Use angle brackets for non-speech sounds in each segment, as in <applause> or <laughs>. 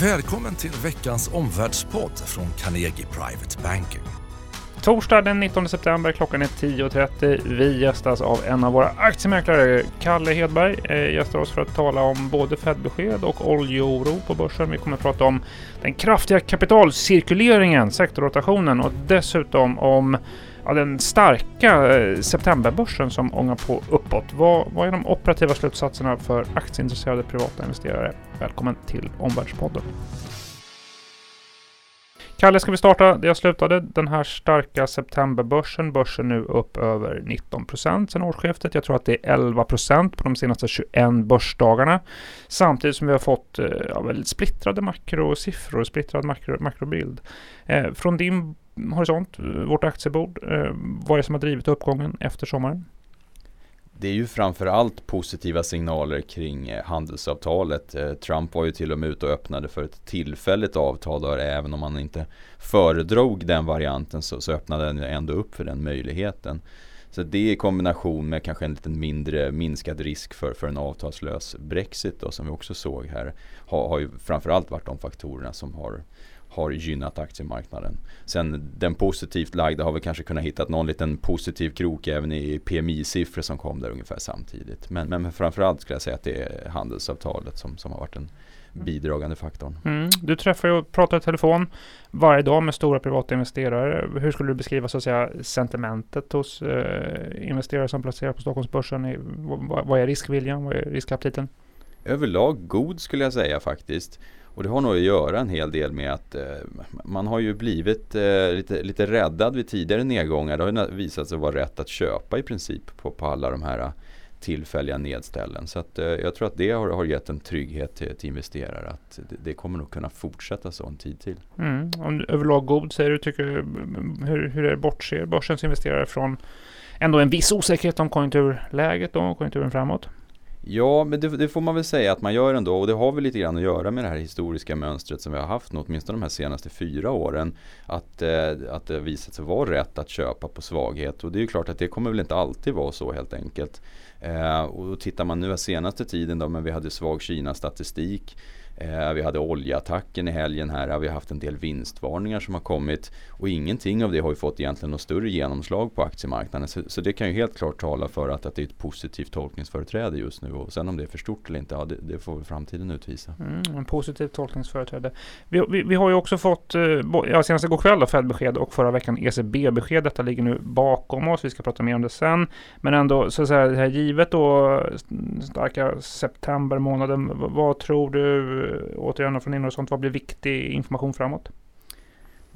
Välkommen till veckans omvärldspodd från Carnegie Private Banking. Torsdag den 19 september, klockan är 10.30. Vi gästas av en av våra aktiemäklare, Kalle Hedberg, eh, gästar oss för att tala om både Fed-besked och oljeoro på börsen. Vi kommer att prata om den kraftiga kapitalcirkuleringen, sektorrotationen och dessutom om ja, den starka eh, septemberbörsen som ångar på uppåt. Vad, vad är de operativa slutsatserna för aktieintresserade privata investerare? Välkommen till Omvärldspodden. Kalle, ska vi starta där jag slutade? Den här starka septemberbörsen. Börsen nu upp över 19 procent sedan årsskiftet. Jag tror att det är 11 procent på de senaste 21 börsdagarna. Samtidigt som vi har fått eh, ja, väldigt splittrade makrosiffror, splittrad makro, makrobild. Eh, från din horisont, vårt aktiebord, eh, vad är det som har drivit uppgången efter sommaren? Det är ju framförallt positiva signaler kring eh, handelsavtalet. Eh, Trump var ju till och med ute och öppnade för ett tillfälligt avtal där även om han inte föredrog den varianten så, så öppnade den ändå upp för den möjligheten. Så det i kombination med kanske en lite mindre minskad risk för, för en avtalslös Brexit då, som vi också såg här har, har ju framförallt varit de faktorerna som har har gynnat aktiemarknaden. Sen den positivt lagda har vi kanske kunnat hitta någon liten positiv krok även i PMI-siffror som kom där ungefär samtidigt. Men, men framförallt skulle jag säga att det är handelsavtalet som, som har varit den bidragande faktorn. Mm. Du träffar och pratar i telefon varje dag med stora privata investerare. Hur skulle du beskriva så att säga sentimentet hos eh, investerare som placerar på Stockholmsbörsen? Vad, vad är riskviljan? Vad är riskaptiten? Överlag god skulle jag säga faktiskt. Och det har nog att göra en hel del med att eh, man har ju blivit eh, lite, lite räddad vid tidigare nedgångar. Det har visat sig vara rätt att köpa i princip på, på alla de här eh, tillfälliga nedställen. Så att, eh, jag tror att det har, har gett en trygghet till, till investerare att det, det, kommer nog kunna fortsätta så en tid till. Mm. Om överlag god säger du, tycker, hur, hur är det bortser börsens investerare från ändå en viss osäkerhet om konjunkturläget och konjunkturen framåt? Ja, men det, det, får man väl säga att man gör ändå och det har väl lite grann att göra med det här historiska mönstret som vi har haft åtminstone de här senaste fyra åren. Att, eh, att det visat sig vara rätt att köpa på svaghet och det är ju klart att det kommer väl inte alltid vara så helt enkelt. Eh, och tittar man nu senaste tiden då, men vi hade svag Kina-statistik Eh, vi hade oljeattacken i helgen här. Vi har haft en del vinstvarningar som har kommit. Och ingenting av det har ju fått egentligen något större genomslag på aktiemarknaden. Så, så det kan ju helt klart tala för att, att det är ett positivt tolkningsföreträde just nu. Och sen om det är för stort eller inte, ja, det, det får framtiden utvisa. Mm, en positivt tolkningsföreträde. Vi, vi, vi, har ju också fått, eh, ja, senast igår kväll då, Fed-besked och förra veckan ECB-besked. Detta ligger nu bakom oss. Vi ska prata mer om det sen. Men ändå, så att säga, det här givet då starka september vad tror du återigen från inre och sånt, vad blir viktig information framåt?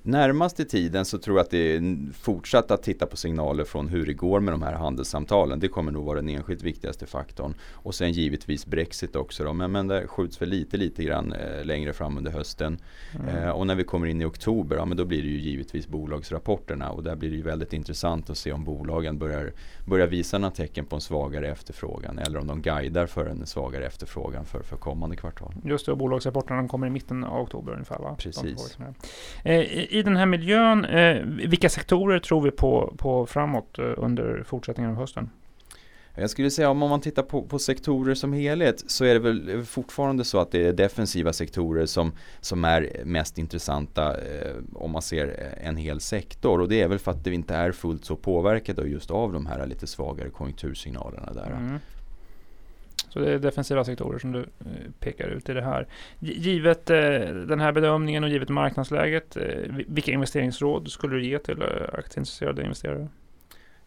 Närmast i tiden så tror jag att det är fortsatt att titta på signaler från hur det går med de här handelssamtalen. Det kommer nog vara den enskilt viktigaste faktorn. Och sen givetvis Brexit också då. Men, men det skjuts väl lite, lite grann eh, längre fram under hösten. Mm. Eh, och när vi kommer in i oktober, ja men då blir det ju givetvis bolagsrapporterna. Och där blir det ju väldigt intressant att se om bolagen börjar, börjar visa några tecken på en svagare efterfrågan. Eller om de guidar för en svagare efterfrågan för, för kommande kvartal. Just det, och bolagsrapporterna kommer i mitten av oktober ungefär va? Precis i den här miljön, eh, vilka sektorer tror vi på, på framåt eh, under fortsättningen av hösten? Jag skulle säga om man tittar på, på, sektorer som helhet så är det väl fortfarande så att det är defensiva sektorer som, som är mest intressanta eh, om man ser en hel sektor. Och det är väl för att det inte är fullt så påverkat just av de här lite svagare konjunktursignalerna där. Mm. Så det är defensiva sektorer som du eh, pekar ut i det här. Givet eh, den här bedömningen och givet marknadsläget, eh, vilka investeringsråd skulle du ge till aktieintresserade investerare?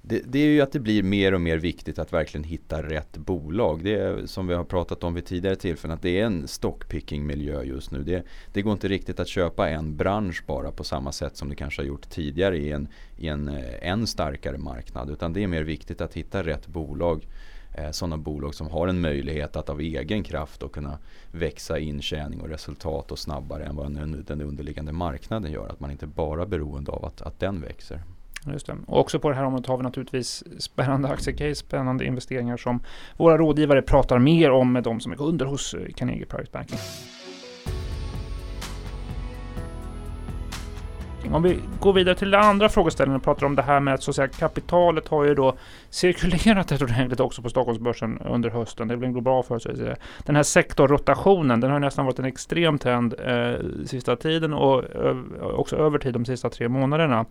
Det, det, är ju att det blir mer och mer viktigt att verkligen hitta rätt bolag. Det är som vi har pratat om vid tidigare tillfällen att det är en stockpicking miljö just nu. Det, det går inte riktigt att köpa en bransch bara på samma sätt som det kanske har gjort tidigare i en, i en en starkare marknad. Utan det är mer viktigt att hitta rätt bolag Eh, sådana bolag som har en möjlighet att av egen kraft då kunna växa intjäning och resultat och snabbare än vad den underliggande marknaden gör. Att man inte bara är beroende av att, att den växer. Just det. Och också på det här området har vi naturligtvis spännande aktiecase, spännande investeringar som våra rådgivare pratar mer om med de som är kunder hos eh, Carnegie Private Banking. Om vi går vidare till den andra frågeställningen och pratar om det här med att, så att säga, kapitalet har ju då cirkulerat rätt ordentligt också på Stockholmsbörsen under hösten. Det blir en global företeelse. Den här sektorrotationen, den har nästan varit en extrem trend eh, sista tiden och ö, också över tid de sista tre månaderna.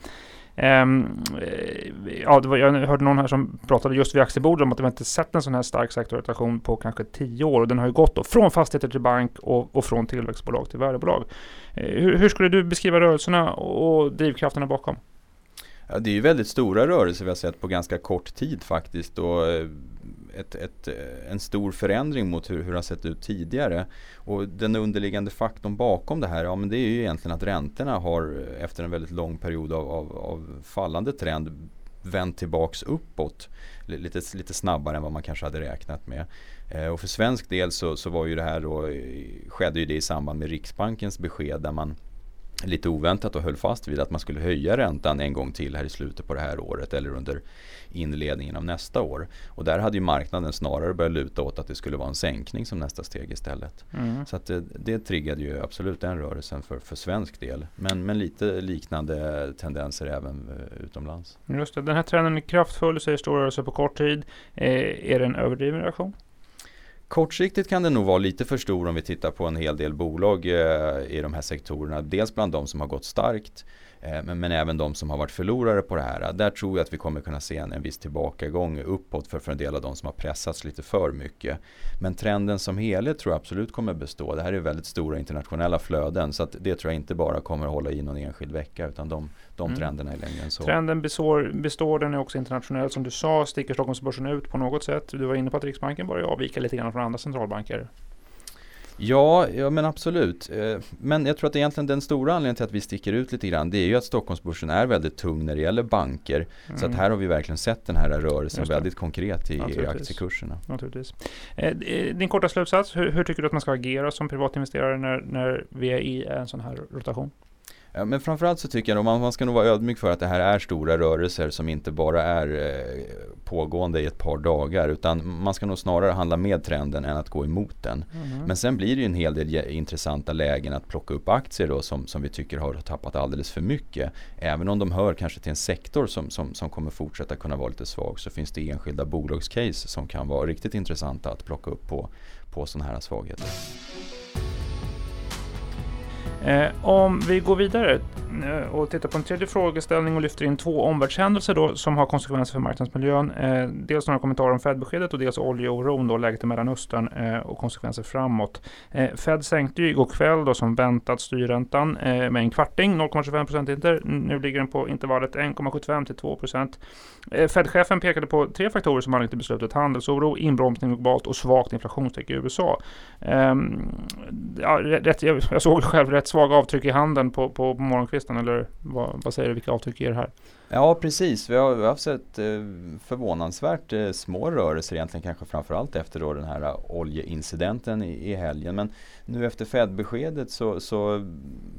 Ehm, eh, ja, var, jag hörde någon här som pratade just vid aktiebordet om att de inte sett en sån här stark sektorrotation på kanske tio år och den har ju gått då från fastigheter till bank och, och från tillväxtbolag till värdebolag. Eh, hur, hur, skulle du beskriva rörelserna och drivkrafterna bakom? Ja, det är ju väldigt stora rörelser vi har sett på ganska kort tid faktiskt. Och eh, ett, ett, en stor förändring mot hur, hur det har sett ut tidigare. Och den underliggande faktorn bakom det här, ja men det är ju egentligen att räntorna har efter en väldigt lång period av, av, av fallande trend vänt tillbaks uppåt lite, lite snabbare än vad man kanske hade räknat med. Eh, och för svensk del så, så var ju det här då, eh, skedde ju det i samband med Riksbankens besked där man lite oväntat och höll fast vid att man skulle höja räntan en gång till här i slutet på det här året eller under inledningen av nästa år. Och där hade ju marknaden snarare börjat luta åt att det skulle vara en sänkning som nästa steg istället. Mm. Så att det, det triggade ju absolut den rörelsen för, för svensk del. Men, men lite liknande tendenser även eh, utomlands. Just det, den här trenden är kraftfull, säger stor rörelse på kort tid. Eh, är det en överdriven reaktion? Kortsiktigt kan det nog vara lite för stor om vi tittar på en hel del bolag eh, i de här sektorerna. Dels bland de som har gått starkt men, men, även de som har varit förlorare på det här. Där tror jag att vi kommer kunna se en, en viss tillbakagång uppåt för, för en del av de som har pressats lite för mycket. Men trenden som helhet tror jag absolut kommer bestå. Det här är väldigt stora internationella flöden så att det tror jag inte bara kommer hålla i någon enskild vecka utan de, de mm. trenderna är längre än så. Trenden består, består, den är också internationell som du sa. Sticker Stockholmsbörsen ut på något sätt? Du var inne på att Riksbanken börjar avvika lite grann från andra centralbanker. Ja, ja men absolut. Eh, men jag tror att egentligen den stora anledningen till att vi sticker ut lite grann det är ju att Stockholmsbörsen är väldigt tung när det gäller banker. Mm. Så att här har vi verkligen sett den här rörelsen väldigt konkret i, i aktiekurserna. Naturligtvis. Eh, eh, din korta slutsats, hur, hur, tycker du att man ska agera som privatinvesterare när, när vi är i en sån här rotation? Ja, men framförallt så tycker jag att man, man ska nog vara ödmjuk för att det här är stora rörelser som inte bara är eh, pågående i ett par dagar utan man ska nog snarare handla med trenden än att gå emot den. Mm. Men sen blir det ju en hel del intressanta lägen att plocka upp aktier då som, som vi tycker har tappat alldeles för mycket. Även om de hör kanske till en sektor som, som, som kommer fortsätta kunna vara lite svag så finns det enskilda bolagscase som kan vara riktigt intressanta att plocka upp på, på sådana här svagheter. Eh, om vi går vidare eh, och tittar på en tredje frågeställning och lyfter in två omvärldshändelser då, som har konsekvenser för marknadsmiljön. Eh, dels några kommentarer om Fed-beskedet och dels oljeoron, då, läget i Mellanöstern eh, och konsekvenser framåt. Eh, Fed sänkte ju igår kväll då, som väntat styrräntan eh, med en kvarting, 0,25 procentenheter. Nu ligger den på intervallet 1,75 till 2 procent. Eh, Fed-chefen pekade på tre faktorer som anledning till beslutet. Handelsoro, inbromsning globalt och svagt inflationstryck i USA. Ehm, ja, rätt, jag såg själv rätt svaga avtryck i handen på, på, på morgonkvisten eller vad, vad, säger du, vilka avtryck ger det här? Ja precis, vi har, vi har sett eh, förvånansvärt eh, små rörelser egentligen kanske framförallt efter då den här oljeincidenten i, i helgen. Men nu efter Fed-beskedet så, så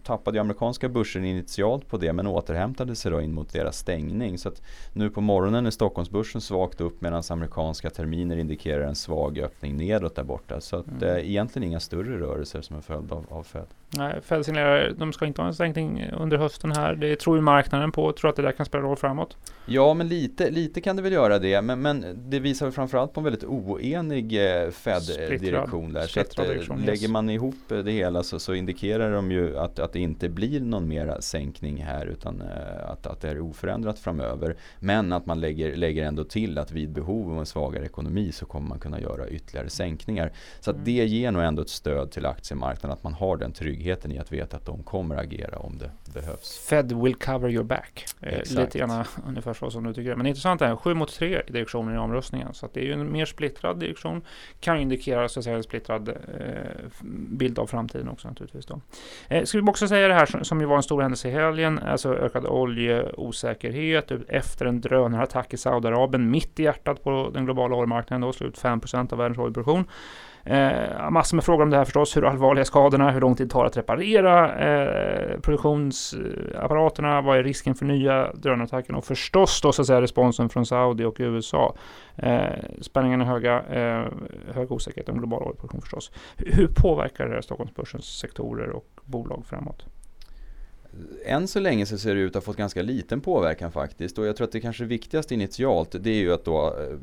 tappade amerikanska börsen initialt på det men återhämtade sig då in mot deras stängning. Så att nu på morgonen är Stockholmsbörsen svagt upp medan amerikanska terminer indikerar en svag öppning nedåt där borta. Så att, mm. eh, egentligen inga större rörelser som en följd av, av Fed. Nej, Fed signalerar de ska inte ha en sänkning under hösten här. Det tror ju marknaden på. Tror att det där kan spela roll framåt? Ja, men lite, lite kan det väl göra det. Men, men det visar framförallt på en väldigt oenig eh, Fed-direktion där. Så att, eh, lägger man ihop det hela så, så, indikerar de ju att, att det inte blir någon mera sänkning här utan eh, att, att det är oförändrat framöver. Men att man lägger, lägger ändå till att vid behov av en svagare ekonomi så kommer man kunna göra ytterligare sänkningar. Så att mm. det ger nog ändå ett stöd till aktiemarknaden att man har den tryggheten i att veta att de kommer agera om det behövs. Fed will cover your back. Eh, lite grann <laughs> ungefär så som du tycker. Men intressant är 7 mot 3 i direktionen i omröstningen. Så det är ju en mer splittrad direktion. Kan indikera så att säga, en splittrad eh, bild av framtiden också naturligtvis. Då. Eh, ska vi också säga det här som, som ju var en stor händelse i helgen, alltså ökad oljeosäkerhet efter en drönarattack i Saudiarabien mitt i hjärtat på den globala oljemarknaden. Då, slut 5% av världens oljeproduktion. Eh, massor med frågor om det här förstås. Hur allvarliga skadorna? Hur lång tid tar det att reparera eh, produktionsapparaterna? Vad är risken för nya drönarattacker? Och förstås då så att säga responsen från Saudi och USA. Eh, spänningarna är höga, eh, hög osäkerhet om global oljeproduktion förstås. Hur, hur påverkar det här Stockholmsbörsens sektorer och bolag framåt? än så länge så ser det ut att ha fått ganska liten påverkan faktiskt och jag tror att det kanske viktigaste initialt det är ju att då eh,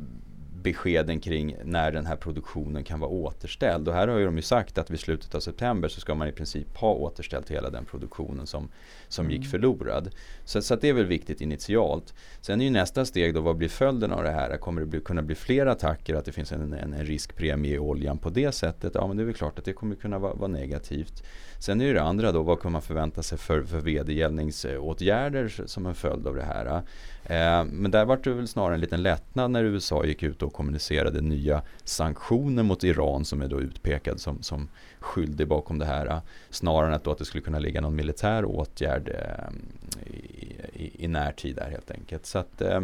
beskeden kring när den här produktionen kan vara återställd. Och här har ju de ju sagt att vid slutet av september så ska man i princip ha återställt hela den produktionen som, som mm. gick förlorad. Så, så det är väl viktigt initialt. Sen är ju nästa steg då, vad blir följden av det här? Kommer det bli, kunna bli fler attacker? Att det finns en, en, en riskpremie i oljan på det sättet? Ja men det är väl klart att det kommer kunna vara, vara negativt. Sen är ju det andra då, vad kan man förvänta sig för, för vedergällningsåtgärder som en följd av det här? Eh, men där var det väl snarare en liten lättnad när USA gick ut och kommunicerade nya sanktioner mot Iran som är då utpekad som, som skyldig bakom det här. Snarare än att, då att det skulle kunna ligga någon militär åtgärd eh, i, i, i närtid där helt enkelt. Så att, eh,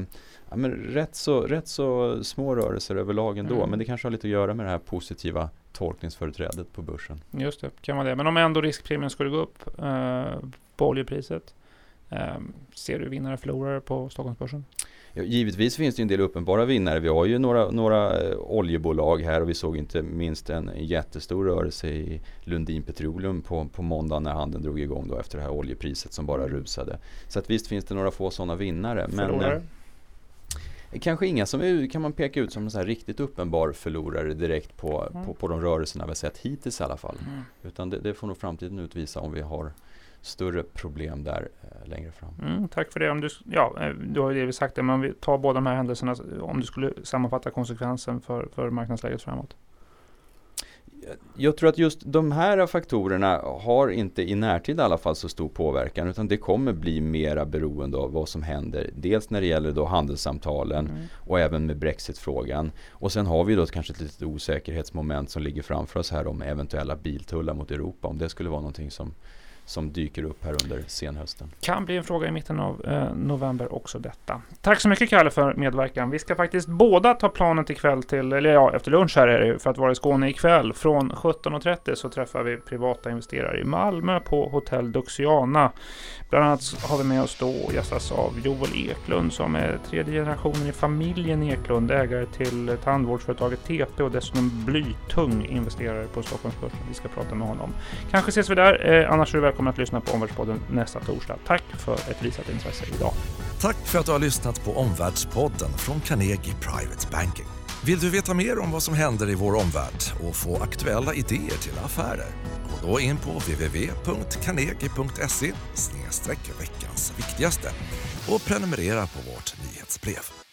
ja, men rätt, så, rätt så små rörelser överlag ändå. Mm. Men det kanske har lite att göra med det här positiva tolkningsföreträdet på börsen. Just det, kan vara det. Men om ändå riskpremien skulle gå upp eh, på oljepriset. Eh, ser du vinnare och förlorare på Stockholmsbörsen? Givetvis finns det en del uppenbara vinnare. Vi har ju några, några eh, oljebolag här och vi såg inte minst en jättestor rörelse i Lundin Petroleum på, på måndagen när handeln drog igång då efter det här oljepriset som bara rusade. Så att visst finns det några få sådana vinnare. Förlorare? Men, Kanske inga som är, kan man peka ut som en så riktigt uppenbar förlorare direkt på, mm. på, på de rörelserna vi sett hittills i alla fall. Mm. Utan det, det, får nog framtiden utvisa om vi har större problem där eh, längre fram. Mm, tack för det. Om du, ja, eh, du har ju delvis sagt det, men om vi tar båda de här händelserna, om du skulle sammanfatta konsekvensen för, för marknadsläget framåt? jag tror att just de här faktorerna har inte i närtid i alla fall så stor påverkan utan det kommer bli mera beroende av vad som händer. Dels när det gäller då handelssamtalen mm. och även med Brexitfrågan. Och sen har vi då kanske ett litet osäkerhetsmoment som ligger framför oss här om eventuella biltullar mot Europa. Om det skulle vara någonting som som dyker upp här under senhösten. Kan bli en fråga i mitten av eh, november också detta. Tack så mycket Kalle för medverkan. Vi ska faktiskt båda ta planet ikväll till, eller ja, efter lunch här är det ju för att vara i Skåne ikväll. Från 17.30 så träffar vi privata investerare i Malmö på Hotell Duxiana. Bland annat har vi med oss då och gästas av Joel Eklund som är tredje generationen i familjen Eklund, ägare till tandvårdsföretaget TP och dessutom blytung investerare på Stockholmsbörsen. Vi ska prata med honom. Kanske ses vi där, eh, annars är du välkommen att lyssna på Omvärldspodden nästa torsdag. Tack för ett visat intresse idag. Tack för att du har lyssnat på Omvärldspodden från Carnegie Private Banking. Vill du veta mer om vad som händer i vår omvärld och få aktuella idéer till affärer? Gå då in på www.carnegie.se veckans viktigaste och prenumerera på vårt nyhetsbrev.